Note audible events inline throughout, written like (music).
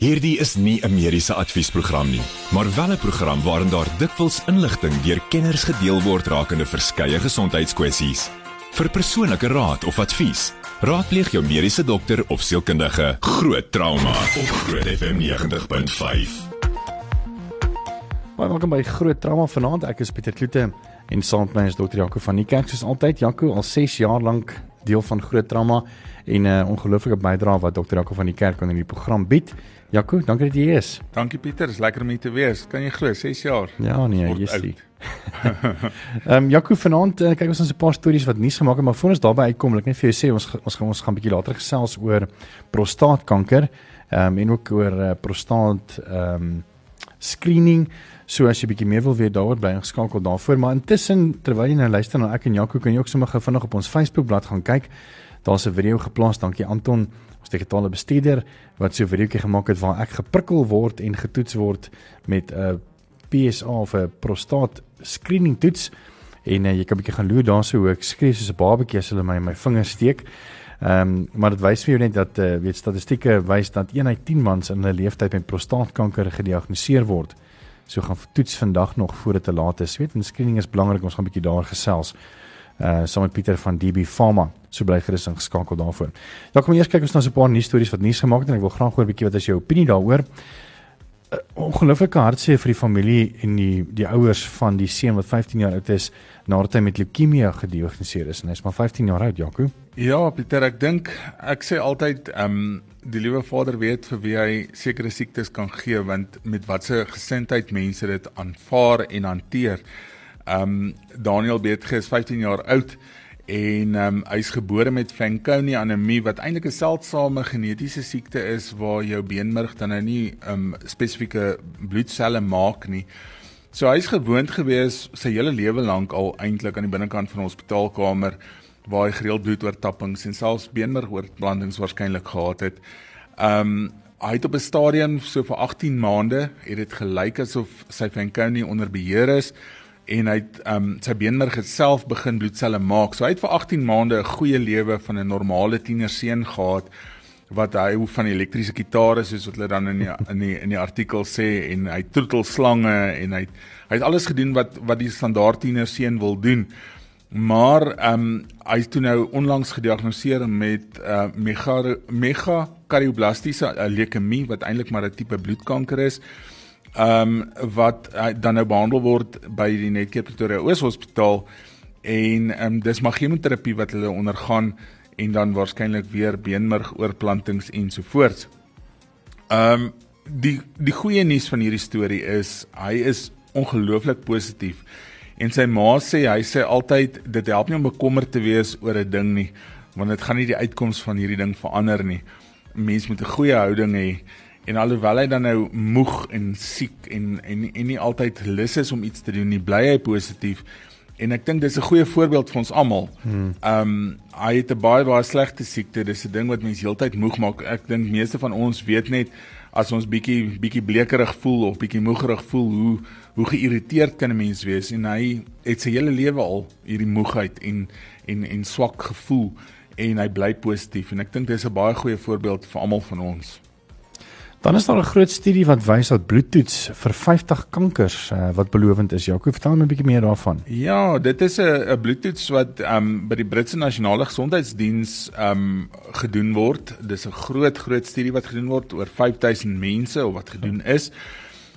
Hierdie is nie 'n mediese adviesprogram nie, maar wel 'n program waarin daar dikwels inligting deur kenners gedeel word rakende verskeie gesondheidskwessies. Vir persoonlike raad of advies, raadpleeg jou mediese dokter of sielkundige. Groot trauma op Groot FM 90.5. Baie welkom by Groot Trauma vanaand. Ek is Pieter Kloete en saam met my is dokter Jaco van die kerk soos altyd. Jaco al 6 jaar lank deel van Groot Trauma en 'n uh, ongelooflike bydrae wat dokter Jaco van die kerk aan hierdie program bied. Jaco, dankie dat jy hier is. Dankie Pieter, is lekker om hier te wees. Kan jy glo 6 jaar? Ja nee, jy sien. (laughs) Ehm um, Jaco vanaand uh, kyk ons ons 'n paar stories wat nuus gemaak het, maar voor ons daarby uitkom, ek net vir jou sê ons ons gaan ons gaan 'n bietjie later gesels oor prostaatkanker ehm um, en ook oor uh, prostaat ehm um, screening. So as jy bietjie meer wil weet daaroor bly ingeskakel daarvoor, maar intussen terwyl jy nou luister na ek en Jaco, kan jy ook sommer gou vinnig op ons Facebookblad gaan kyk. Daar's 'n video geplaas, dankie Anton, ons digitale bestuurder wat so 'n videoetjie gemaak het waar ek geprikkel word en getoets word met 'n PSA of 'n prostaat screening toets en uh, jy kan bietjie gaan loer daarso hoe ek skree soos 'n babatjie as hulle my in my vinger steek. Ehm um, maar dit wys vir jou net dat uh, weet statistieke wys dat 1 uit 10 mans in hulle lewenstyd met prostaatkanker gediagnoseer word. So gaan toets vandag nog voor dit te laat is. Weet, en screening is belangrik. Ons gaan 'n bietjie daar gesels. Uh saam met Pieter van DB Pharma. So bly gerus ingeskakel daarvoor. Ja, kom eers kyk ons na so 'n paar nuus stories wat nuus gemaak het en ek wil graag hoor 'n bietjie wat is jou opinie daaroor. Uh, ongelooflike hartseer vir die familie en die die ouers van die seun wat 15 jaar oud is nadat hy met leukemie gediagnoseer is en hy's maar 15 jaar oud, Jaco. Ja, Pieter, ek dink ek sê altyd ehm um, die liewe Vader weet vir wie hy sekere siektes kan gee want met watse gesindheid mense dit aanvaar en hanteer. Ehm um, Daniel Beetge is 15 jaar oud en ehm um, hy's gebore met Fanconi anemie wat eintlik 'n seldsame genetiese siekte is waar jou beenmerg dan nou nie ehm um, spesifieke bloedselle maak nie. So hy's gewoond gewees sy hele lewe lank al eintlik aan die binnekant van 'n hospitaalkamer waar hy gereeld bloedoortappings en selfs beenmergoortplantings waarskynlik gehad het. Um, hy het op 'n stadium so vir 18 maande het dit gelyk asof sy Fanconi onder beheer is en hy het um sy beenmerg self begin bloedselle maak. So hy het vir 18 maande 'n goeie lewe van 'n normale tienerseun gehad wat hy hoe van elektriese gitare soos wat hulle dan in die in die in die artikel sê en hy troetel slange en hy hy het alles gedoen wat wat die standaard tienerseun wil doen. Maar um hy is toe nou onlangs gediagnoseer met uh mega mega kardioblastiese leukemie wat eintlik maar 'n tipe bloedkanker is ehm um, wat uh, dan nou behandel word by die Netcare Pretoria Oos Hospitaal en ehm um, dis maar chemoterapie wat hulle ondergaan en dan waarskynlik weer beenmerg oorplantings ensovoorts. Ehm um, die die goeie nuus van hierdie storie is hy is ongelooflik positief en sy ma sê hy sê altyd dit help nie om bekommerd te wees oor 'n ding nie want dit gaan nie die uitkoms van hierdie ding verander nie. Mens moet 'n goeie houding hê En alhoewel hy dan nou moeg en siek en en en nie altyd lus is om iets te doen nie, bly hy positief. En ek dink dis 'n goeie voorbeeld vir ons almal. Hmm. Ehm um, hy het 'n baie baie slegte siekte. Dis 'n ding wat mense heeltyd moeg maak. Ek dink meeste van ons weet net as ons bietjie bietjie blekerig voel of bietjie moegerig voel, hoe hoe geïrriteerd kan 'n mens wees en hy het sy hele lewe al hierdie moegheid en en en swak gevoel en hy bly positief en ek dink dis 'n baie goeie voorbeeld vir almal van ons. Dan is daar 'n groot studie wat wys dat bloedtoets vir 50 kankers uh, wat belovend is. Jaco, vertel my 'n bietjie meer daarvan. Ja, dit is 'n 'n bloedtoets wat ehm um, by die Britse Nasionale Gesondheidsdiens ehm um, gedoen word. Dis 'n groot groot studie wat gedoen word oor 5000 mense of wat gedoen is.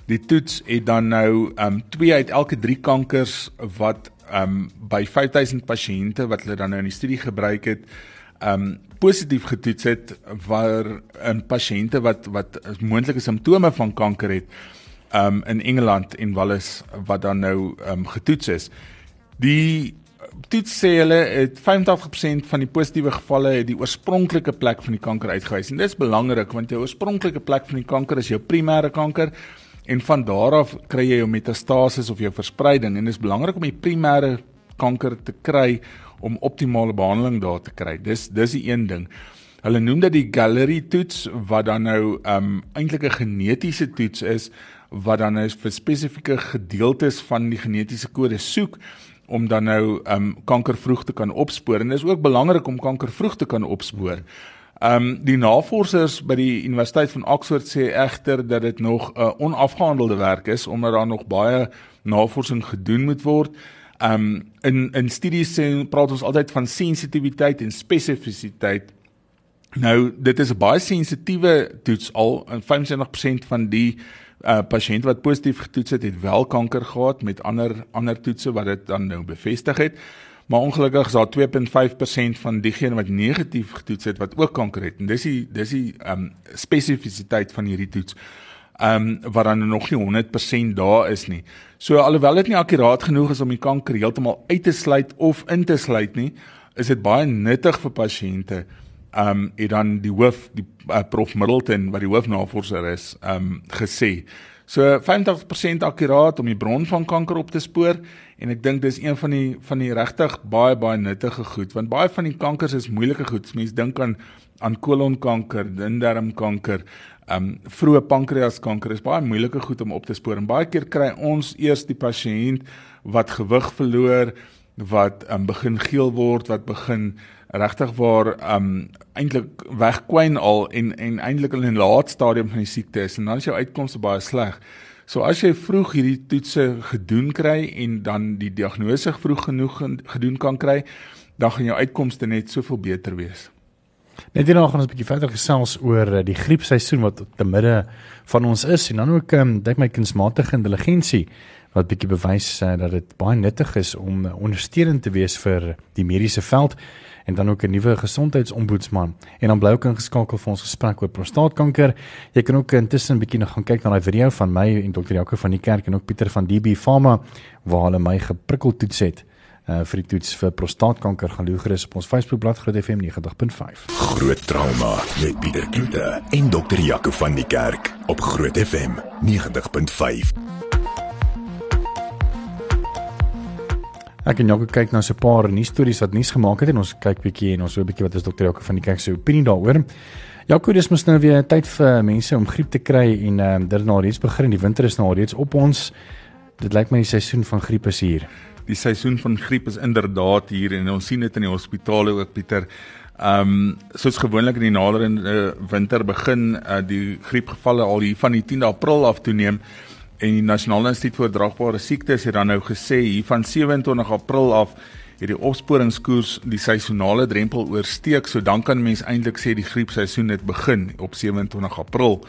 Die toets het dan nou ehm um, 2 uit elke 3 kankers wat ehm um, by 5000 pasiënte wat hulle dan nou in die studie gebruik het, um, positief getoets het waar 'n pasiënte wat wat moontlike simptome van kanker het um in Engeland en Wales wat dan nou um getoets is. Die toets sê hulle het 85% van die positiewe gevalle het die oorspronklike plek van die kanker uitgewys. En dit is belangrik want jou oorspronklike plek van die kanker is jou primêre kanker en van daar af kry jy jou metastasis of jou verspreiding en dit is belangrik om die primêre kanker te kry om optimale behandeling daar te kry. Dis dis die een ding. Hulle noem dit die gallery toets wat dan nou um eintlik 'n genetiese toets is wat dan nou vir spesifieke gedeeltes van die genetiese kode soek om dan nou um kanker vroeg te kan opspoor en dit is ook belangrik om kanker vroeg te kan opspoor. Um, die navorsers by die Universiteit van Oxford sê egter dat dit nog 'n uh, onafgehandelde werk is omdat daar nog baie navorsing gedoen moet word. Ehm um, in in studies sê praat ons altyd van sensitiwiteit en spesifisiteit. Nou dit is 'n baie sensitiewe toets al in 75% van die uh pasiënte wat positief getoets het, het wel kanker gehad met ander ander toetse wat dit dan nou bevestig het. Maar ongelukkig is daar 2.5% van diegene wat negatief getoets het wat ook kanker het. En dis die dis die um spesifisiteit van hierdie toets. Um wat dan nog nie 100% daar is nie. So alhoewel dit nie akkuraat genoeg is om die kanker heeltemal uit te sluit of in te sluit nie, is dit baie nuttig vir pasiënte. Um het dan die hoof die uh, prof Middleton wat die hoofnavorser is, um gesê. So 50% akkuraat om die bron van kanker op te spoor en ek dink dis een van die van die regtig baie baie nuttige goed want baie van die kankers is moeilike goed. Mense dink aan aan kolonkanker, dindarmkanker, ehm um, vroeë pankreaskanker is baie moeilike goed om op te spoor. En baie keer kry ons eers die pasiënt wat gewig verloor, wat ehm um, begin geel word, wat begin regtig waar ehm um, eintlik wegkwyn al en en eintlik in 'n laat stadium van die siekte is en dan is jou uitkomste baie sleg. So as jy vroeg hierdie toetse gedoen kry en dan die diagnose vroeg genoeg gedoen kan kry, dan gaan jou uitkomste net soveel beter wees. Net hierna gaan ons 'n bietjie verder gesels oor eh, die griepseisoen wat die midde van ons is en dan ook um, dink my kunsmatige intelligensie wat bietjie bewys uh, dat dit baie nuttig is om uh, ondersteunend te wees vir die mediese veld en dan ook 'n nuwe gesondheidsombudsman. En dan bly ook ingeskakel vir ons gesprek oor prostaatkanker. Jy kan ook intussen 'n bietjie nog gaan kyk na daai video van my en Dr. Jaco van die kerk en ook Pieter van DB Pharma waar hulle my geprikkel toets het. Uh, vir die toets vir prostaatkanker gaan loer gerus op ons Facebookblad Groot FM 90.5. Groot trauma met Pieter Kloete en Dr. Jaco van die kerk op Groot FM 90.5. Ek en Jaco kyk na so 'n paar nuus stories wat nuus gemaak het en ons kyk bietjie en ons hoor bietjie wat is dokter Jaco van die kerk se opinie daaroor. Jaco, dis mos nou weer tyd vir mense om griep te kry en ehm um, dit nou reeds begin. Die winter is nou reeds op ons. Dit lyk my die seisoen van griep is hier. Die seisoen van griep is inderdaad hier en ons sien dit in die hospitale ook Pieter. Ehm um, soos gewoonlik in die naderende uh, winter begin uh, die griepgevalle al hier van die 10de April af toeneem en die Nasionale Instituut vir Oordraagbare Siektes het dan nou gesê hier van 27 April af hierdie opsporingskoers die seisonale drempel oorsteek, so dan kan mens eintlik sê die griepseisoen het begin op 27 April.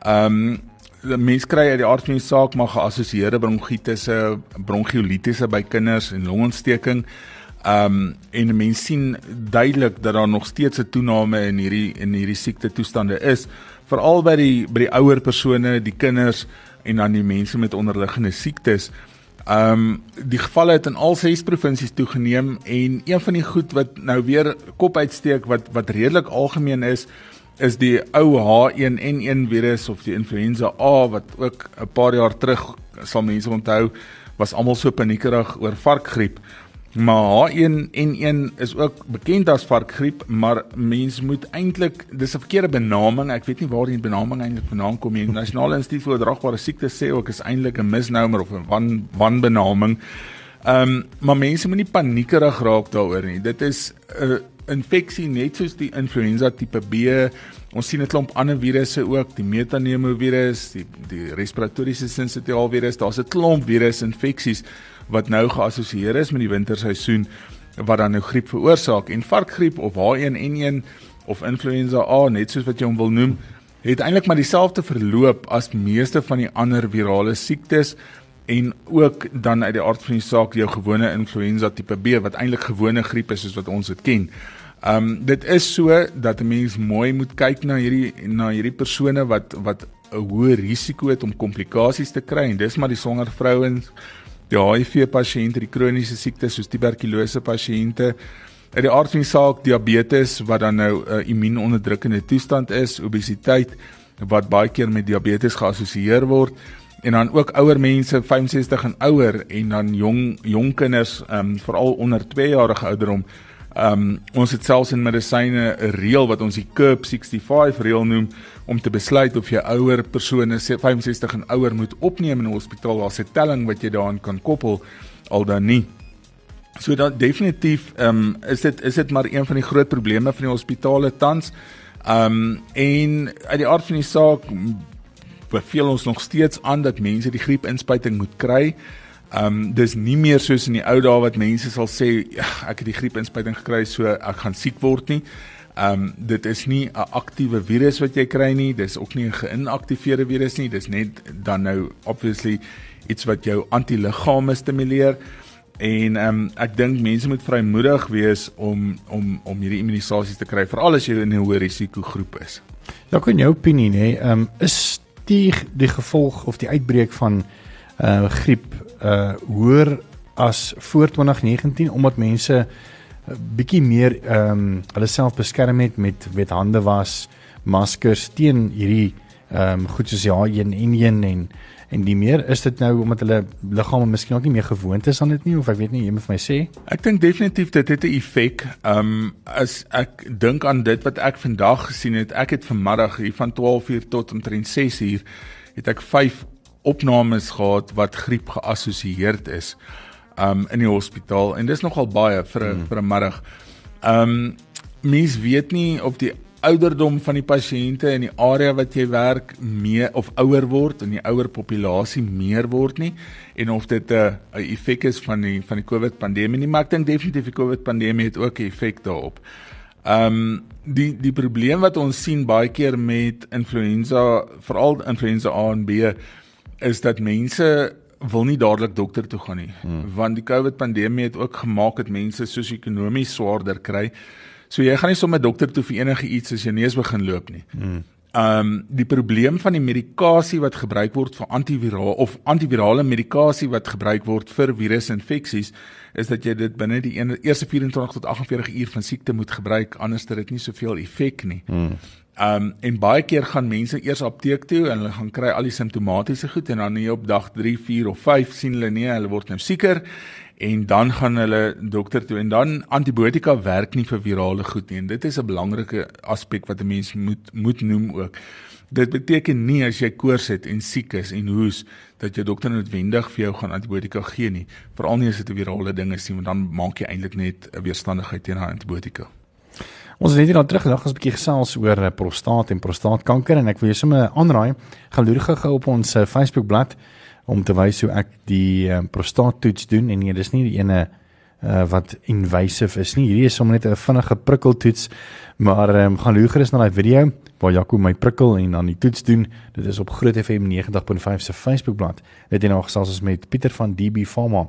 Ehm um, die mens kry uit die aard van die saak maar geassosieerde bronkitisse, bronchiolitiese by kinders en longontsteking. Um, en mense sien duidelik dat daar nog steeds 'n toename in hierdie in hierdie siekte toestande is, veral by die by die ouer persone, die kinders en dan die mense met onderliggende siektes. Um, die gevalle het in al ses provinsies toegeneem en een van die goed wat nou weer kop uitsteek wat wat redelik algemeen is is die ou H1N1 virus of die influenza A wat ook 'n paar jaar terug sal mense onthou was almal so paniekerig oor varkgriep. Maar H1N1 is ook bekend as varkgriep, maar mens moet eintlik dis 'n verkeerde benaming. Ek weet nie waar die benaming eintlik vandaan kom nie. Die Nasionale Instituut vir Oordraagbare Siektes sê ook is eintlik 'n misnomer of 'n wan wanbenaming. Ehm um, maar mense moenie paniekerig raak daaroor nie. Dit is 'n uh, infeksie net soos die influenza tipe B. Ons sien 'n klomp ander virusse ook, die metapneumovirus, die die respiratoriese sinsitiaal virus. Daar's 'n klomp virusinfeksies wat nou geassosieer is met die winterseisoen wat dan nou griep veroorsaak en varkgriep of H1N1 of influenza A net soos wat jy hom wil noem het eintlik maar dieselfde verloop as meeste van die ander virale siektes en ook dan uit die aard van die saak jou gewone influenza tipe B wat eintlik gewone griep is soos wat ons dit ken. Um dit is so dat 'n mens mooi moet kyk na hierdie na hierdie persone wat wat 'n hoë risiko het om komplikasies te kry en dis maar die swanger vrouens die HIV pasiënte, die kroniese siektes soos tuberkulose pasiënte, uit die aard van die saak diabetes wat dan nou 'n uh, immuunonderdrukkende toestand is, obesiteit wat baie keer met diabetes geassosieer word en dan ook ouer mense 65 en ouer en dan jong jong kinders um, veral onder 2 jarige ouderdom. Um ons het selfs in medisyne 'n reël wat ons die CURB 65 reël noem om te besluit of jy ouer persone 65 en ouer moet opneem in 'n hospitaal. Daar's 'n telling wat jy daaraan kan koppel al dan nie. So dan definitief ehm um, is dit is dit maar een van die groot probleme van die hospitale tans. Ehm um, en uit die aard van die saak beveel ons nog steeds aan dat mense die griepinspuiting moet kry. Ehm um, dis nie meer soos in die ou dae wat mense sal sê ja, ek het die griepinspuiting gekry so ek gaan siek word nie. Ehm um, dit is nie 'n aktiewe virus wat jy kry nie, dis ook nie 'n geïnaktiveerde virus nie, dis net dan nou obviously iets wat jou antiliggame stimuleer. En ehm um, ek dink mense moet vrymoedig wees om om om hierdie immunisasies te kry veral as jy in 'n hoë risiko groep is. Ja, kan jou opinie nê? Ehm um, is die die gevolg of die uitbreek van uh griep uh hoër as voor 2019 omdat mense bietjie meer ehm um, hulle self beskerm het met met hande was, maskers teen hierdie ehm um, goed soos H1N1 en en die meer is dit nou omdat hulle liggame miskien ook nie meer gewoond is aan dit nie of ek weet nie jy moet vir my sê. Ek dink definitief dit het 'n effek. Ehm um, as ek dink aan dit wat ek vandag gesien het, ek het vanmiddag hier van 12:00 tot omtrent 6:00 het ek 5 opnames gehad wat griep geassosieerd is um in die hospitaal en dis nogal baie vir 'n mm. vir 'n middag. Um mens weet nie of die ouderdom van die pasiënte in die area wat jy werk meer of ouer word en die ouer populasie meer word nie en of dit 'n 'n effek is van die van die COVID pandemie nie maar ek dink definitief die COVID pandemie het ook 'n effek daarop. Um die die probleem wat ons sien baie keer met influenza veral influenza A en B is dat mense wil nie dadelik dokter toe gaan nie hmm. want die COVID pandemie het ook gemaak dat mense sosio-ekonomies swaarder kry. So jy gaan nie sommer dokter toe vir enige iets as jou neus begin loop nie. Hmm. Um die probleem van die medikasie wat gebruik word vir antiviraal of antivirale medikasie wat gebruik word vir virusinfeksies is dat jy dit binne die eerste 24 tot 48 uur van siekte moet gebruik anders dat dit nie soveel effek nie. Hmm. Um en baie keer gaan mense eers apteek toe en hulle gaan kry al die simptomatiese goed en dan nie op dag 3, 4 of 5 sien hulle nie, hulle word nou sieker en dan gaan hulle dokter toe en dan antibiotika werk nie vir virale goed nie. En dit is 'n belangrike aspek wat 'n mens moet moet noem ook. Dit beteken nie as jy koors het en siek is en hoes dat jou dokter noodwendig vir jou gaan antibiotika gee nie, veral nie as dit 'n virale ding is nie, want dan maak jy eintlik net 'n weerstandigheid teen antibiotika. Ons het net hierna teruggedag ons 'n bietjie gesels oor eh, prostaat en prostaatkanker en ek wil jou sommer aanraai gaan loer gou op ons eh, Facebook bladsy om te wys hoe ek die um, prostaattoets doen. En nee dis nie die ene uh, wat invasive is nie. Hierdie is sommer net 'n vinnige prikkeltoets maar um, gaan loer gerus na daai video waar Jaco my prikkel en dan die toets doen. Dit is op Groot FM 90.5 se Facebook bladsy net hierna gesels ons met Pieter van DB Pharma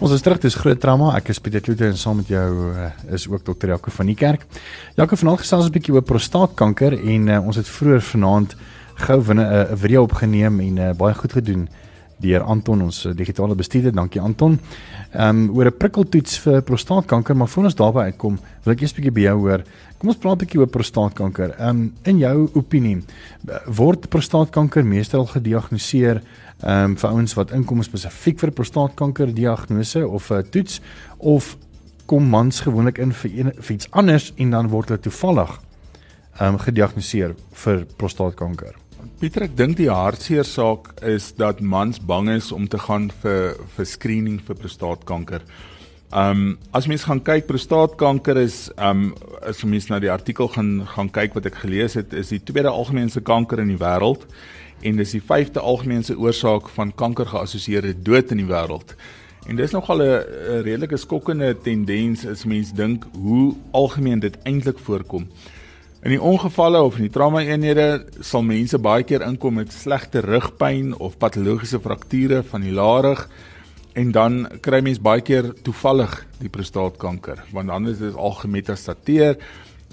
Ons is terug, dis groot trauma. Ek is Pieter Kloete en saam met jou uh, is ook dokter Jaco van die kerk. Jaco vanaand gesels 'n bietjie oor prostaatkanker en uh, ons het vroeër vanaand gou 'n uh, video opgeneem en uh, baie goed gedoen deur Anton ons digitale bestuurder. Dankie Anton. Ehm um, oor 'n prikkeltoets vir prostaatkanker, maar voor ons daarby uitkom, wil ek eers 'n bietjie by jou hoor. Kom ons praat 'n bietjie oor prostaatkanker. Ehm um, in jou opinie, word prostaatkanker meestal gediagnoseer ehm um, vir ouens wat inkom spesifiek vir prostaatkanker diagnose of 'n uh, toets of kom mans gewoonlik in vir, een, vir iets anders en dan word hulle toevallig ehm um, gediagnoseer vir prostaatkanker. Pieter, ek dink die hartseer saak is dat mans bang is om te gaan vir vir screening vir prostaatkanker. Ehm um, as mens gaan kyk prostaatkanker is ehm um, as mens na die artikel gaan gaan kyk wat ek gelees het, is die tweede algemeenste kanker in die wêreld en dis die vyfde algemeenste oorsaak van kanker geassosieerde dood in die wêreld. En dis nogal 'n redelike skokkende tendens as mens dink hoe algemeen dit eintlik voorkom. In die ongevalle of in die trauma eenhede sal mense baie keer inkom met slegte rugpyn of patologiese frakture van die larig en dan kry mens baie keer toevallig die prostaatkanker want dan is dit al gemetastateer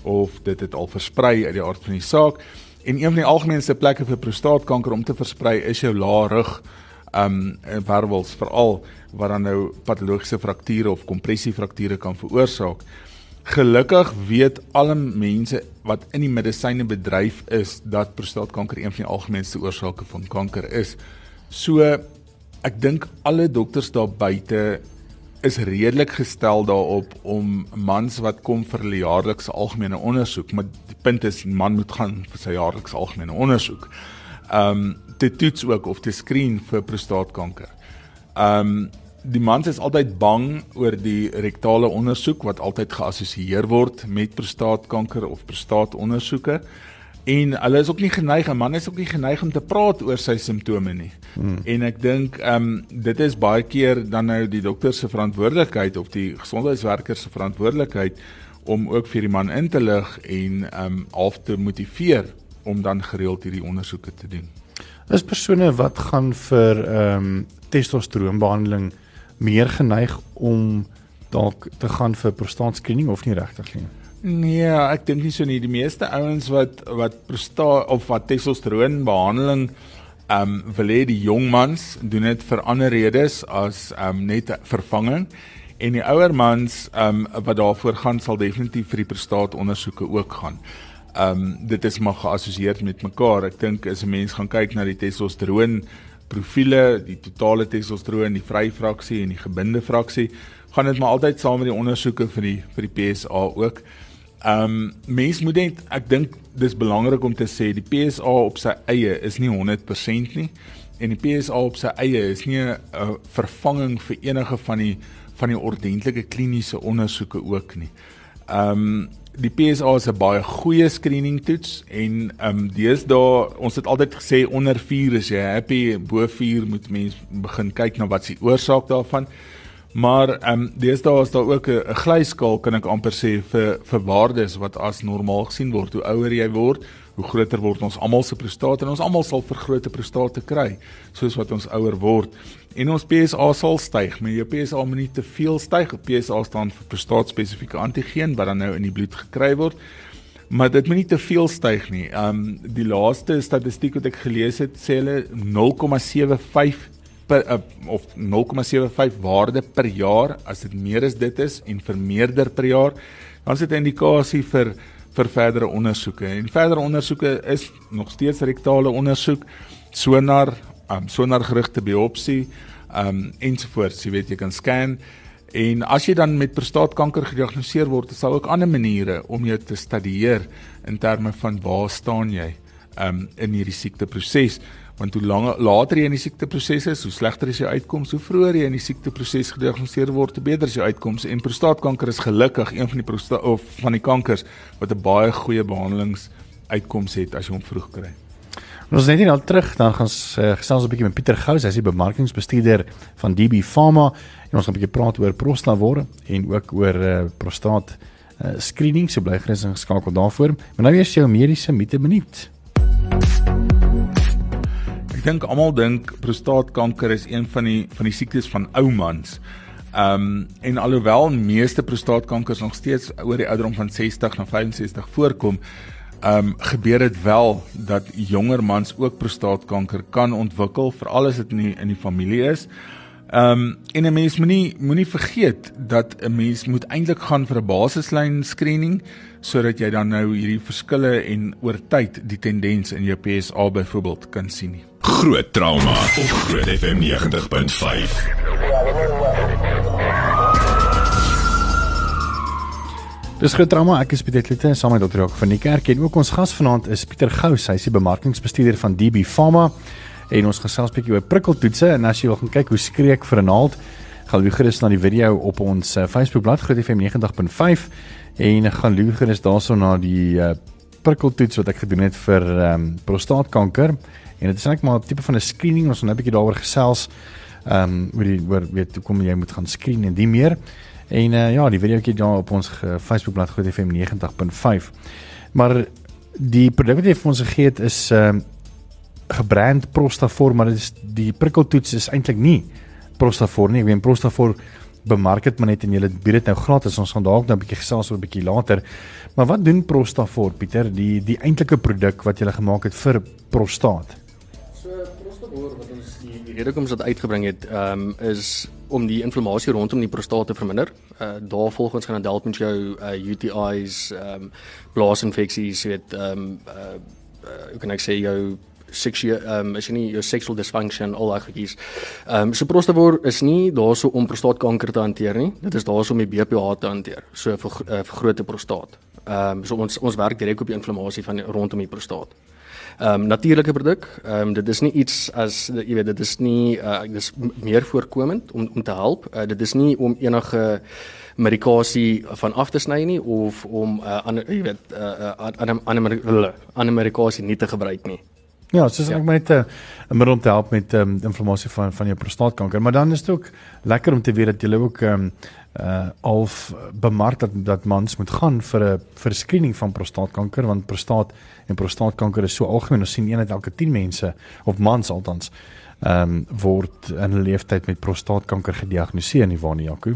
of dit het al versprei uit die aard van die saak. En een van die algemeenste plekke vir prostaatkanker om te versprei is jou lae rug um wervels veral wat dan nou patologiese frakture of kompressiefrakture kan veroorsaak. Gelukkig weet alle mense wat in die medisynebedryf is dat prostaatkanker een van die algemeenste oorsake van kanker is. So ek dink alle dokters daar buite is redelik gestel daarop om mans wat kom vir hulle jaarlikse algemene ondersoek, maar die punt is man moet gaan vir sy jaarlikse algemene ondersoek. Ehm um, te toets ook of te skreen vir prostaatkanker. Ehm um, die mans is altyd bang oor die rektale ondersoek wat altyd geassosieer word met prostaatkanker of prostaatondersoeke. En hulle is ook nie geneig, 'n man is ook nie geneig om te praat oor sy simptome nie. Hmm. En ek dink ehm um, dit is baie keer dan nou die dokter se verantwoordelikheid of die gesondheidswerker se verantwoordelikheid om ook vir die man in te lig en ehm um, half te motiveer om dan gereeld hierdie ondersoeke te doen. Is persone wat gaan vir ehm um, testosteroonbehandeling meer geneig om dalk te gaan vir prostaatscreening of nie regtig nie? Nee, ek dink nie so nie. Die meeste ouens wat wat prosta of wat testosteron behandeling ehm um, wil hê die jong mans doen dit vir ander redes as ehm um, net vervanging en die ouer mans ehm um, wat daarvoor gaan sal definitief vir die prostaatondersoeke ook gaan. Ehm um, dit is maar geassosieer met mekaar. Ek dink as 'n mens gaan kyk na die testosteron profile, die totale testosteron, die vry fraksie en die gebinde fraksie, gaan dit maar altyd saam met die ondersoeke vir die vir die PSA ook. Ehm um, mens moet net ek dink dis belangrik om te sê die PSA op sy eie is nie 100% nie en die PSA op sy eie is nie 'n vervanging vir enige van die van die ordentlike kliniese ondersoeke ook nie. Ehm um, die PSA is 'n baie goeie screening toets en ehm um, deesdae ons het altyd gesê onder 4 is jy happy, bo 4 moet mens begin kyk na wat se oorsaak daarvan. Maar ehm um, deesdae is daar ook 'n glyskaal kan ek amper sê vir vir waardes wat as normaal gesien word. Hoe ouer jy word, hoe groter word ons almal se prostate en ons almal sal vergrote prostate kry soos wat ons ouer word. En ons PSA sal styg, maar jou PSA moet nie te veel styg. PSA staan vir prostaat-spesifieke antigeen wat dan nou in die bloed gekry word. Maar dit moet nie te veel styg nie. Ehm um, die laaste statistiek wat ek gelees het sê hulle 0,75 per uh, of 0,75 waarde per jaar as dit meer as dit is en vermeerder per jaar dan is dit 'n indikasie vir vir verdere ondersoeke. En verdere ondersoeke is nog steeds rektale ondersoek sonar um, sonar gerigte biopsie um, ensovoorts jy weet jy kan scan. En as jy dan met prostaatkanker gediagnoseer word daar ook ander maniere om jou te studieer in terme van waar staan jy um, in hierdie siekteproses want hoe langer later jy in die siekteproses is, hoe slegter is jou uitkoms, hoe vroeër jy in die siekteproses gediagnoseer word, hoe beter is jou uitkoms. En prostaatkanker is gelukkig een van die of van die kankers wat 'n baie goeie behandelingsuitkoms het as jy hom vroeg kry. Ons net nie al terug dan gaan ons uh, gesels 'n bietjie met Pieter Gous, hy is die bemarkingsbestuurder van DB Pharma en ons gaan 'n bietjie praat oor prostavore en ook oor uh, prostaat uh, screening, so bly gerus ingeskakel daarvoor. Maar nou eers jou mediese mite minuut dink almal dink prostaatkanker is een van die van die siektes van ou mans. Ehm um, en alhoewel meeste prostaatkankers nog steeds oor die ouderdom van 60 na 65 voorkom, ehm um, gebeur dit wel dat jonger mans ook prostaatkanker kan ontwikkel, veral as dit in die, in die familie is. Ehm um, en 'n mens moenie moenie vergeet dat 'n mens moet eintlik gaan vir 'n basislyn screening sodat jy dan nou hierdie verskille en oor tyd die tendens in jou PSA byvoorbeeld kan sien nie. Groot trauma op Groot FM 90.5. Dis groot trauma. Ek is Pieter Klute saam met Dr. Jacques van die kerk en ook ons gas vanaand is Pieter Gous. Hy is die bemarkingsbestuurder van DB Pharma en ons gesels bietjie oor prikkeltoetse en as jy wil gaan kyk hoe skree ek vir 'n naald gaan loer gerus na die video op ons uh, Facebook bladsy Groot FM 90.5 en gaan loer gerus daarso na die uh, prikkeltoets wat ek gedoen het vir um, prostaatkanker. En dit is net maar 'n tipe van 'n screening. Ons gaan 'n bietjie daaroor gesels ehm um, oor die oor weet hoe kom jy moet gaan screen en die meer. En uh, ja die videoetjie daar op ons Facebook bladsy Groot FM 90.5 maar die produk wat jy vir ons gegee het is ehm um, gebrand Prostafor, maar dit is die prikkeltoets is eintlik nie Prostafor nie. Ek weet Prostafor bemark dit maar net en jy bied dit nou gratis. Ons gaan dalk nou 'n bietjie gesels oor 'n bietjie later. Maar wat doen Prostafor, Pieter? Die die eintlike produk wat jy gemaak het vir prostaat. So Prostafor wat ons die die rede hoekom ons dit uitgebring het, ehm um, is om die inflammasie rondom die prostaat te verminder. Uh daar volgens gaan dit help met jou uh, UTI's, ehm um, blaasinfeksies, weet ehm um, uh hoe kan ek sê jou seksueel ehm um, is nie jou sexual dysfunction al daai goedjies. Ehm um, so prostavor is nie daarso om prostaatkanker te hanteer nie. Dit is daarso om die BPH te hanteer. So vir uh, vir groot prostaat. Ehm um, so ons ons werk direk op die inflammasie van rondom die prostaat. Ehm um, natuurlike produk. Ehm um, dit is nie iets as jy weet dit is nie uh, dit is meer voorkomend om om te help. Uh, dit is nie om enige medikasie van af te sny nie of om uh, ander jy weet uh, ander ander ander medikasie nie te gebruik nie. Ja, soos ja. ek net 'n middel om te help met ehm um, inflammasie van van jou prostaatkanker, maar dan is dit ook lekker om te weet dat jy ook ehm um, uh alf bemark dat dat mans moet gaan vir 'n vir screening van prostaatkanker want prostaat en prostaatkanker is so algemeen. Ons sien een uit elke 10 mense of mans althans ehm um, word in 'n leeftyd met prostaatkanker gediagnoseer nie waar nie Jaco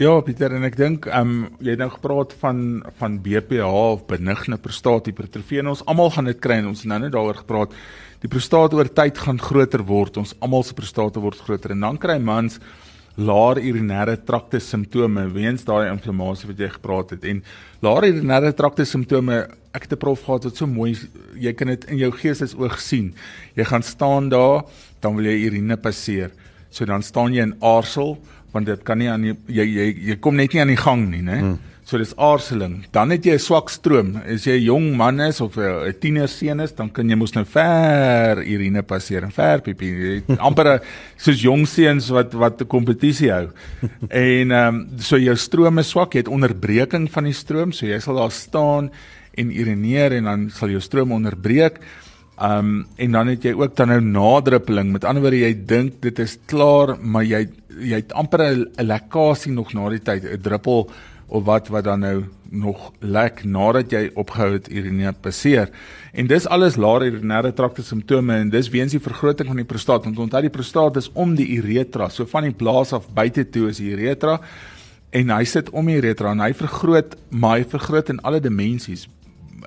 Ja Pieter en ek dink ehm um, jy het nou gepraat van van BPH of benigne prostaathipertrofie en ons almal gaan dit kry en ons het nou net daaroor gepraat. Die prostaat oor tyd gaan groter word ons almal se prostate word groter en dan kry mans laer urinêre trakte simptome weens daai inflammasie wat jy gepraat het. En laer urinêre trakte simptome ek het 'n prof gehad wat so mooi jy kan dit in jou geestesoog sien. Jy gaan staan daar dan wil jy urine passeer. So dan staan jy in aarsel want dit kan nie aan jy jy jy, jy kom net nie aan die gang nie nê hmm. So dis aarseling. Dan het jy 'n swak stroom. As jy 'n jong man is of 'n tienerseun is, dan kan jy mos nou ver urine passeer en ver piepie. (laughs) amper soos jong seuns wat wat 'n kompetisie hou. (laughs) En ehm um, so jou stroom is swak, jy het onderbreking van die stroom, so jy sal daar staan en urineer en dan sal jou stroom onderbreek. Um, en dan het jy ook dan nou nadruppeling. Met ander woorde, jy dink dit is klaar, maar jy jy het amper 'n lekkasie nog na die tyd, 'n druppel of wat wat dan nou nog lek nadat jy opgehou het urineer passeer. En dis alles laer urinêre trakte simptome en dis weens die vergroting van die prostaat. Want onthou die prostaat is om die uretra, so van die blaas af buite toe is die uretra en hy sit om die uretra en hy vergroot, maar hy vergroot in alle dimensies.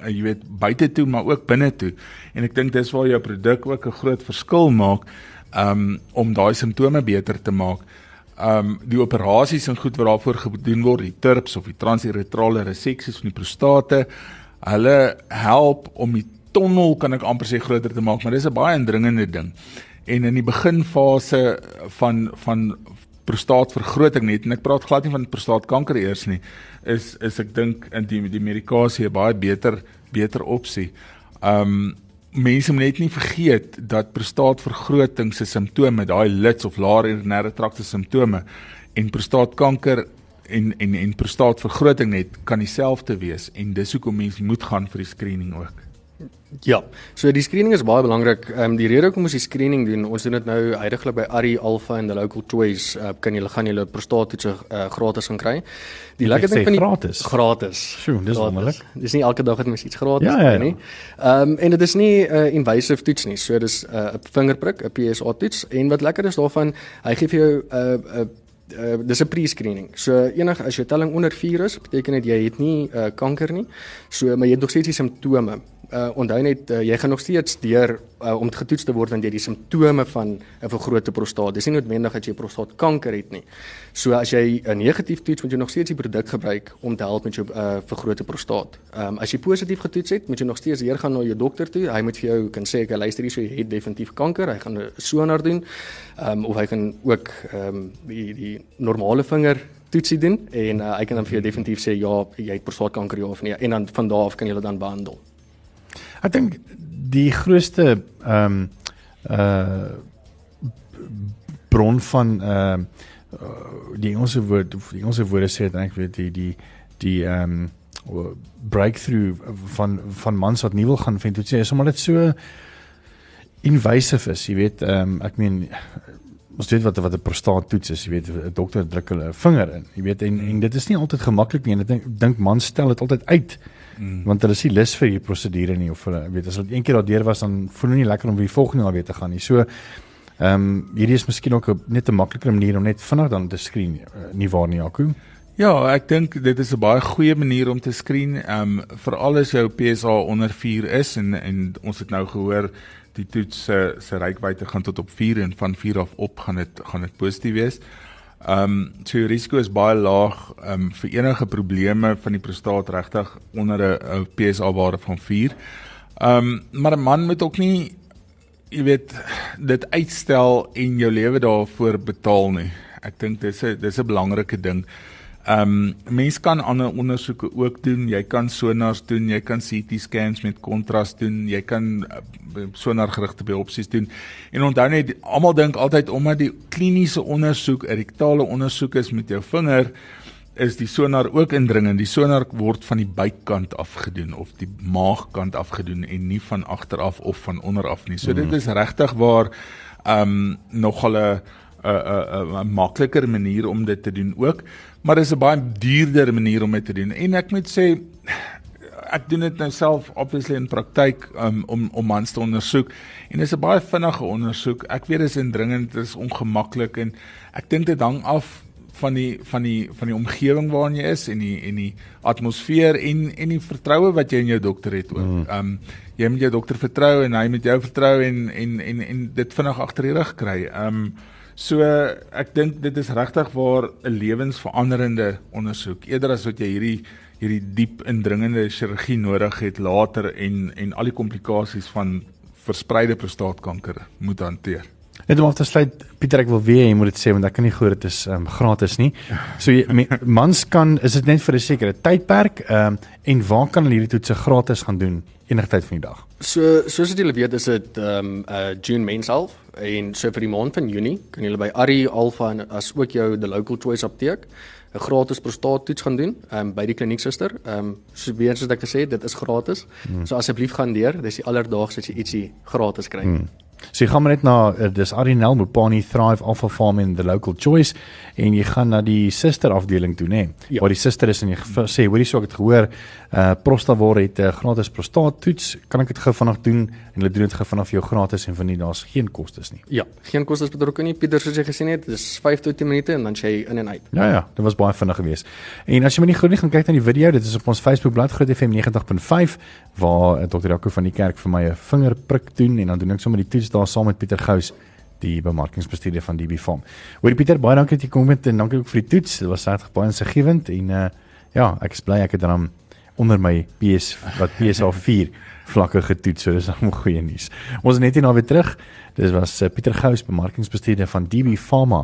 Eh, jy weet buite toe maar ook binne toe. En ek dink dis waar jou produk ook 'n groot verskil maak um om daai simptome beter te maak um die operasies en goed wat daarvoor gedoen word, die TURPs of die transuretrale reseksies van die prostate, hulle help om die tonnel kan ek amper sê groter te maak, maar dis 'n baie indringende ding. En in die beginfase van van prostaatvergroting net en ek praat glad nie van prostaatkanker eers nie, is is ek dink in die die medikasie 'n baie beter beter opsie. Um mense moet net nie vergeet dat prostaatvergroting se simptome, daai lits of laer urinêre trakte simptome en prostaatkanker en en en prostaatvergroting net kan dieselfde wees en dis hoekom mense moet gaan vir die screening ook. Ja, so die screening is baie belangrik. Ehm um, die rede hoekom ons die screening doen, ons doen dit nou heidaglik by Ari Alpha en the Local Choice, uh, kan julle gaan julle prostaattoets uh, gratis gaan kry. Die lekker ding van die gratis. Gratis. Sjoe, dis wonderlik. Dis nie elke dag het mens iets gratis ja, ja, ja. nie. Ehm um, en dit is nie 'n uh, invasive toets nie. So dis 'n uh, vingerprik, 'n PSA toets en wat lekker is daarvan, hy gee vir jou 'n uh, 'n uh, Uh, dis 'n pre-screening. So enig as jou telling onder 4 is, beteken dit jy het nie uh, kanker nie. So maar jy het nog steeds die simptome uh, onthou net uh, jy gaan nog steeds deur uh, om getoets te word want jy die simptome van 'n vergrote prostaat. Dis nie noodwendig dat jy prostaatkanker het nie. So as jy 'n negatief toets, moet jy nog steeds die produk gebruik om te help met jou uh, vergrote prostaat. Ehm um, as jy positief getoets het, moet jy nog steeds weer gaan na jou dokter toe. Hy moet vir jou kan sê ek luister hier so jy het definitief kanker. Hy gaan 'n sonar doen. Ehm um, of hy kan ook ehm um, die die normale vinger toetsie doen en uh, hy kan dan vir jou definitief sê ja, jy het prostaatkanker ja of nee en dan van daar af kan jy dit dan behandel. Ek dink die grootste ehm um, uh bron van ehm uh, die Engelse woord die Engelse woorde sê dit eintlik weet die die die ehm um, breakthrough van van mans wat nie wil gaan vind, dit sê is omdat dit so invasive is, jy weet, ehm um, ek meen ons weet wat wat 'n prostaat toets is, jy weet 'n dokter druk hulle vinger in. Jy weet en en dit is nie altyd gemaklik nie en ek dink mans stel dit altyd uit. Mm. Want hulle is nie lus vir hierdie prosedure nie of hulle weet as hulle een keer daardeur was dan voel hulle nie lekker om weer volgende jaar weer te gaan nie. So ehm um, hierdie is miskien ook 'n net 'n makliker manier om net vinnig dan te skreen uh, nie waar nie Jaco. Ja, ek dink dit is 'n baie goeie manier om te skreen. Ehm um, veral as jou PSA onder 4 is en en ons het nou gehoor die toets se se reikwyte gaan tot op 4 en van 4 af op gaan dit gaan dit positief wees. Ehm um, so die risiko is baie laag ehm um, vir enige probleme van die prostaat regtig onder 'n PSA waarde van 4. Ehm um, maar 'n man moet ook nie jy weet dit uitstel en jou lewe daarvoor betaal nie. Ek dink dis 'n dis 'n belangrike ding. Ehm um, mense kan ander ondersoeke ook doen. Jy kan sonars doen, jy kan CT scans met kontras doen, jy kan uh, sonargerigte biopsies doen. En onthou net almal dink altyd omdat die kliniese ondersoek rektale ondersoek is met jou vinger is die sonar ook indringend. Die sonar word van die buikkant af gedoen of die maagkant af gedoen en nie van agter af of van onder af nie. So mm. dit is regtig waar ehm um, nogal 'n 'n 'n makliker manier om dit te doen ook maar dis 'n baie duurder manier om dit te doen. En ek moet sê ek doen dit nou self obviously in praktyk um, om om mans te ondersoek en dis 'n baie vinnige ondersoek. Ek weet dit is indringend, dit is ongemaklik en ek dink dit hang af van die van die van die omgewing waarin jy is en die en die atmosfeer en en die vertroue wat jy in jou dokter het ook. Ehm um, jy moet jou dokter vertrou en hy moet jou vertrou en en en en dit vinnig agter die rug kry. Ehm um, So ek dink dit is regtig waar 'n lewensveranderende ondersoek eerder as wat jy hierdie hierdie diep indringende chirurgie nodig het later en en al die komplikasies van verspreide prostaatkanker moet hanteer. Net om af te sluit Pieter ek wil weer jy moet dit sê want ek kan nie glo dit is um, gratis nie. So jy, me, (laughs) mans kan is dit net vir 'n sekere tydperk um, en waar kan hulle hierdie toetse gratis gaan doen enige tyd van die dag? So soos wat julle weet is dit ehm um, uh June Men's Health en so vir die maand van Junie kan julle by Ari Alpha en as ook jou the local choice apteek 'n gratis prostaattoets gaan doen ehm um, by die klinieksuster. Ehm um, soos weer soos ek gesê het, dit is gratis. Hmm. So asseblief gaan deur. Dis die alledaagse as jy ietsie gratis kry. Hmm. So jy gaan maar net na uh, dis Arinel Mopani Thrive Alpha Farm in the local choice en jy gaan na die suster afdeling toe nê. Ja. Waar die suster is en jy sê hoorie so ek het gehoor uh Prostavor het 'n uh, gratis prostaattoets. Kan ek dit gou vanaand doen en hulle doen dit gou vanaf jou gratis en van nie daar's geen kostes nie. Ja, geen kostes betrokke nie. Pieter soos jy gesien het, dis 5 tot 10 minute en dan jy in en uit. Ja ja, dit was baie vinnig geweest. En as jy my nie glo nie, gaan kyk na die video. Dit is op ons Facebook bladsy Groot FM 90.5 waar uh, Dr. Jaco van die kerk vir my 'n vingerprik doen en dan doen ek sommer die toets daar saam met Pieter Gous die bemarkingsbestuurder van DB Farm. Hoorie Pieter, baie dankie dat jy kom met en dankie ook vir die toets. Dit was regtig baie insiggewend en uh ja, ek is bly ek het dan onder my PS wat PSA 4 (laughs) vlakke getoets. So dis nog goeie nuus. Ons is net hier na weer terug. Dis was uh, Pieter Gous, bemarkingsbestuurder van DB Pharma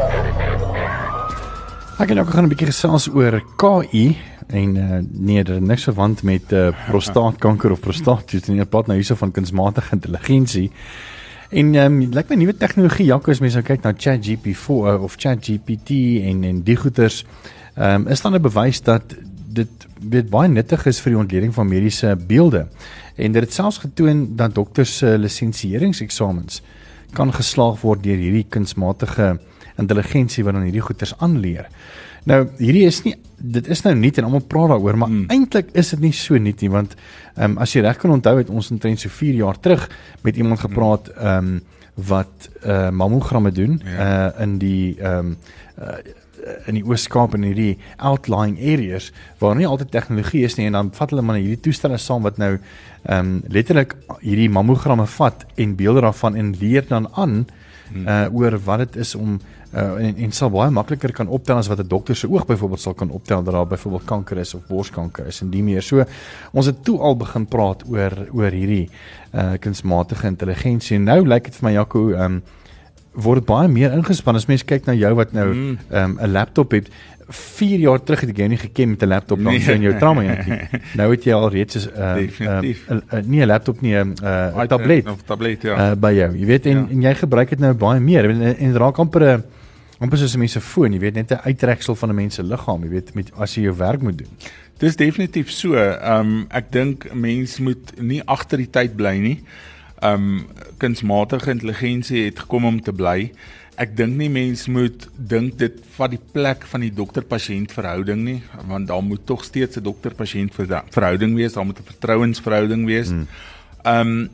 Ek gaan ook gaan 'n bietjie gesels oor KI en uh, nee, dit is niks verwant met uh, (laughs) prostaatkanker of prostaattoets nie. Ek praat nou hierso van kunsmatige intelligensie. En ehm um, lyk my nuwe tegnologie, Jaco, as mense nou kyk na ChatGPT-4 uh, of ChatGPT en en die goeters, ehm um, is dan 'n bewys dat dit weet baie nuttig is vir die ontleding van mediese beelde. En dit het selfs getoon dat dokters se lisensieringseksamens kan geslaag word deur hierdie kunsmatige intelligensie wat dan hierdie goeters aanleer. Nou hierdie is nie dit is nou nie en almal praat daaroor maar hmm. eintlik is dit nie so nie nie want ehm um, as jy reg kan onthou het ons omtrent so 4 jaar terug met iemand gepraat ehm um, wat eh uh, mammogramme doen eh ja. uh, in die ehm um, uh, in die Oos-Kaap en hierdie outlying areas waar nie altyd tegnologie is nie en dan vat hulle maar hierdie toestelle saam wat nou ehm um, letterlik hierdie mammogramme vat en beelde daarvan en leer dan aan hmm. uh oor wat dit is om uh, en en sal baie makliker kan optel as wat 'n dokter se oog byvoorbeeld sal kan optel dat daar byvoorbeeld kanker is of borskanker is en die meer. So ons het toe al begin praat oor oor hierdie uh kunsmatige intelligensie. Nou lyk dit vir my Jaco um word baie meer ingespan as mens kyk na jou wat nou mm. um 'n laptop het. 4 jaar terug het ek jou nie geken met 'n laptop dan nee. in jou trauma jantjie. (laughs) Nou het jy al reeds 'n uh, uh, uh, nie 'n laptop nie 'n uh, tablet. Of tablet ja. Uh, by jou. Jy weet en, ja. en jy gebruik dit nou baie meer en, en raak amper 'n amper soos 'n mens se foon, jy weet net 'n uittreksel van 'n mens se liggaam, jy weet met as jy jou werk moet doen. Dis definitief so. Ehm um, ek dink mens moet nie agter die tyd bly nie. Ehm um, kunsmatige intelligensie het gekom om te bly. ek dink nie mens moet dink dit vat die plek van die dokter-pasiënt verhouding nie, want daar moet tog steeds 'n dokter-pasiënt verhouding wees, daar moet 'n vertrouensverhouding wees. Hmm. Ehm um,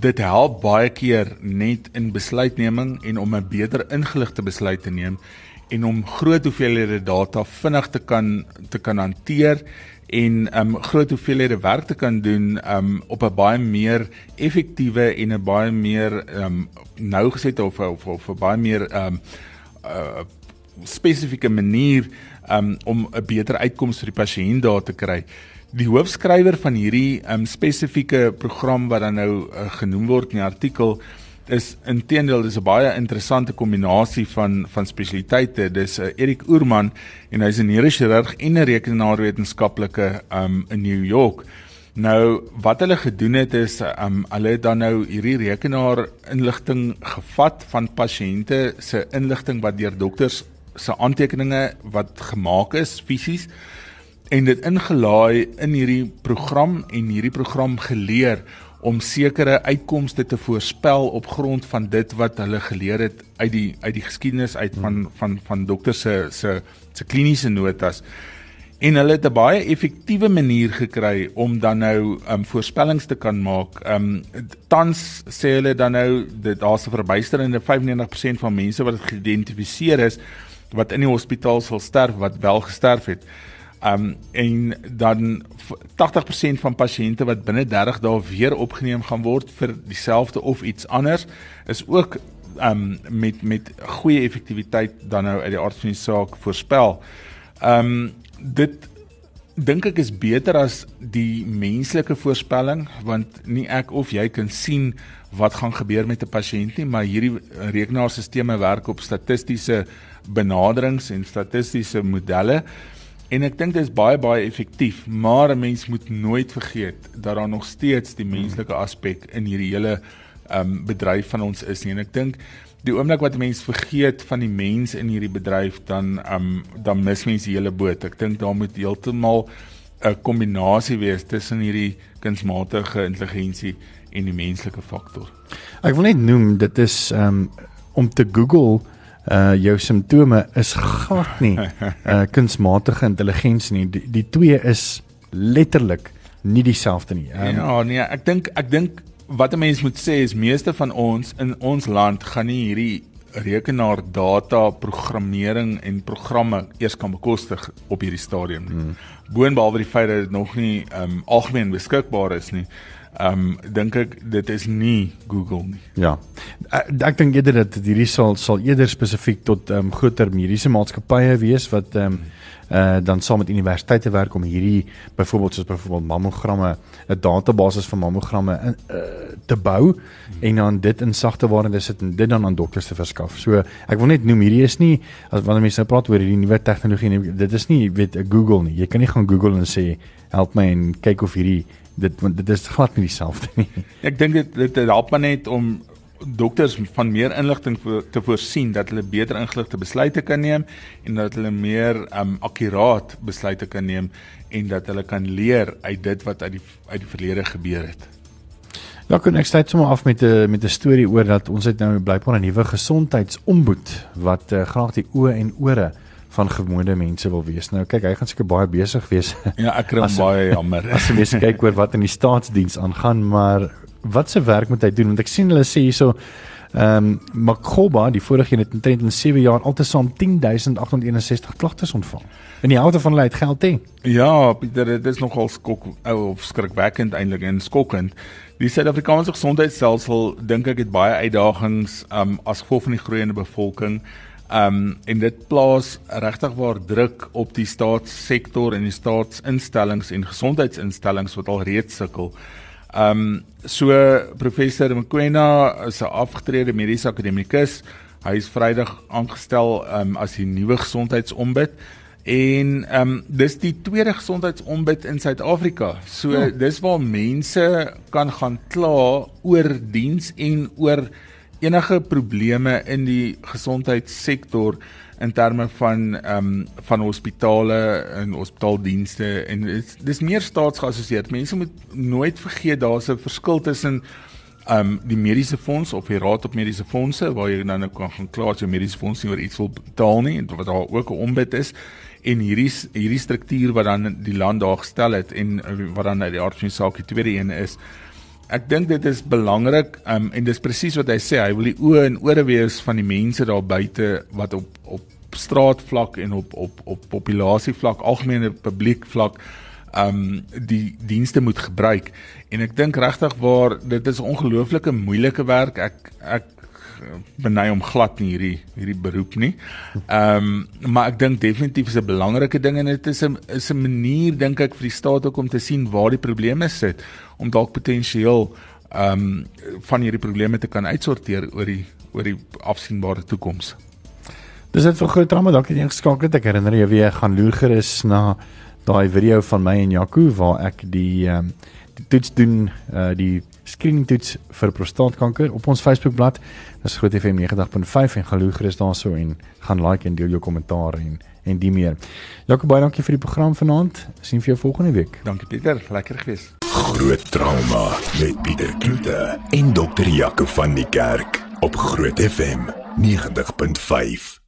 dit help baie keer net in besluitneming en om 'n beter ingeligte besluit te neem en om groot hoeveelhede data vinnig te kan te kan hanteer en um groot hoeveelhede werk te kan doen um op 'n baie meer effektiewe en 'n baie meer um nougesette of of of 'n baie meer um uh, spesifieke manier um om 'n beter uitkoms vir die pasiënt daar te kry. Die hoofskrywer van hierdie um spesifieke program wat dan nou uh, genoem word in die artikel is intedeel dis 'n baie interessante kombinasie van van spesialiteite. Dis uh, Erik Oorman en hy's 'n neurochirurg en 'n rekenaarwetenskaplike um in New York. Nou wat hulle gedoen het is um hulle het dan nou hierdie rekenaar inligting gevat van pasiënte se inligting wat deur dokters se aantekeninge wat gemaak is fisies en dit ingelaai in hierdie program en hierdie program geleer om sekere uitkomste te voorspel op grond van dit wat hulle geleer het uit die uit die geskiedenis uit van hmm. van van dokter se se se kliniese notas en hulle het 'n baie effektiewe manier gekry om dan nou um voorspellings te kan maak. Um tans sê hulle dan nou dat daar's 'n verbuisterende 95% van mense wat geïdentifiseer is wat in die hospitaal sal sterf wat wel gesterf het. Um en dan 80% van pasiënte wat binne 30 dae weer opgeneem gaan word vir dieselfde of iets anders is ook um met met goeie effektiwiteit dan nou uit die aard van die saak voorspel. Um dit dink ek is beter as die menslike voorspelling want nie ek of jy kan sien wat gaan gebeur met 'n pasiënt nie, maar hierdie rekenaarstelsels werk op statistiese benaderings en statistiese modelle. En ek dink dit is baie baie effektief, maar 'n mens moet nooit vergeet dat daar nog steeds die menslike aspek in hierdie hele ehm um, bedryf van ons is nie. En ek dink die oomblik wat 'n mens vergeet van die mens in hierdie bedryf dan ehm um, dan mis mens die hele boot. Ek dink daar moet heeltemal 'n kombinasie wees tussen hierdie kunsmatige intelligensie en die menslike faktor. Ek wil net noem dit is ehm um, om te Google uh jou simptome is glad nie uh (laughs) kunsmatige intelligensie nie. Die, die twee is letterlik nie dieselfde nie. Um, ja, nee, ek dink ek dink wat 'n mens moet sê is meeste van ons in ons land gaan nie hierdie rekenaar data programmering en programme eers kan bekostig op hierdie stadium nie. Hmm. Boonbehalwe die feit dat dit nog nie um algemeen beskikbaar is nie ehm um, dink ek dit is nie Google nie. Ja. Ek, ek dink eerder dat hierdie sal sal eerder spesifiek tot ehm um, groter mediese maatskappye wees wat ehm um, uh dan saam met universiteite werk om hierdie byvoorbeeld soos byvoorbeeld mammogramme 'n database van mammogramme in uh, te bou en dan dit in sagte ware sit en dit dan aan dokters te verskaf. So ek wil net noem hierdie is nie as wanneer mense nou praat oor hierdie nuwe tegnologie dit is nie weet Google nie. Jy kan nie gaan Google en sê help my en kyk of hierdie dit want dit is glad nie dieselfde nie. Ek dink dit dit help maar net om dokters van meer inligting te voorsien dat hulle beter ingeligte besluite kan neem en dat hulle meer um akkuraat besluite kan neem en dat hulle kan leer uit dit wat uit die uit die verlede gebeur het. Ja, kon ek sê sommer af met 'n met 'n storie oor dat ons het nou blykbaar 'n nuwe gesondheidsomboed wat uh, graag die oë en ore van gewone mense wil wees. Nou kyk, hy gaan seker baie besig wees. (laughs) Ja, ek kry baie jammer. As jy mens kyk oor wat in die staatsdiens aangaan, maar wat se werk moet hy doen? Want ek sien hulle sê hierso ehm um, Makoba, die vorige een het intrent in 7 jaar altesaam 10861 klagtes ontvang. En die helfte van hulle het geld hê. Ja, Pieter, dit is nogal skok of skrikwekkend eintlik en skokkend. Die Suid-Afrikaanse gesondheidstelsel dink ek het baie uitdagings um as gevolg van die groeiende bevolking. Um en dit plaas regtig waar druk op die staatssektor en die staatsinstellings en gesondheidsinstellings wat al reeds sukkel. Um so professor Mkwena is 'n afgetrede mediese akademikus. Hy is Vrydag aangestel um as die nuwe gesondheidsombud en um dis die tweede gesondheidsombud in Suid-Afrika. So ja. dis waar mense kan gaan kla oor diens en oor enige probleme in die gesondheidssektor in terme van ehm um, van hospitale en hospitaaldienste en dis, dis meer staatsgeassosieer. Mense moet nooit vergeet daar's 'n verskil tussen um die mediese fonds of die raad op mediese fondse waar jy nou nou kan gaan kla as jou mediese fonds nie oor iets wil betaal nie en wat daar ook 'n ombud is en hierdie hierdie struktuur wat dan die land daar gestel het en wat dan uit die aard van die saak die tweede een is Ek dink dit is belangrik um, en dis presies wat hy sê hy wil die oë en ore wees van die mense daar buite wat op op straatvlak en op op op populasievlak algemene publiek vlak um die dienste moet gebruik. En ek dink regtig waar dit is ongelooflike moeilike werk. Ek ek beny om glad nie hierdie hierdie beroep nie. Ehm um, maar ek dink definitief is 'n belangrike ding en dit is 'n is 'n manier dink ek vir die staat ook om te sien waar die probleme sit om dalk potensieel ehm um, van hierdie probleme te kan uitsorteer oor die oor die afsienbare toekoms. Dis net vir groot drama dankie dat jy geskakel het. Ek herinner jy weer gaan loer gerus na daai video van my en Jaco waar ek die ehm um, die toets doen uh die screening toets vir prostaatkanker op ons Facebookblad. Dis Groot FM 90.5 en galo gerus daarso en gaan like en deel jou kommentaar en en die meer. Jaco baie dankie vir die program vanaand. Sien vir jou volgende week. Dankie Pieter, lekker gewees. Groot trauma met Pieter Kloete en dokter Jaco van die Kerk op Groot FM 90.5.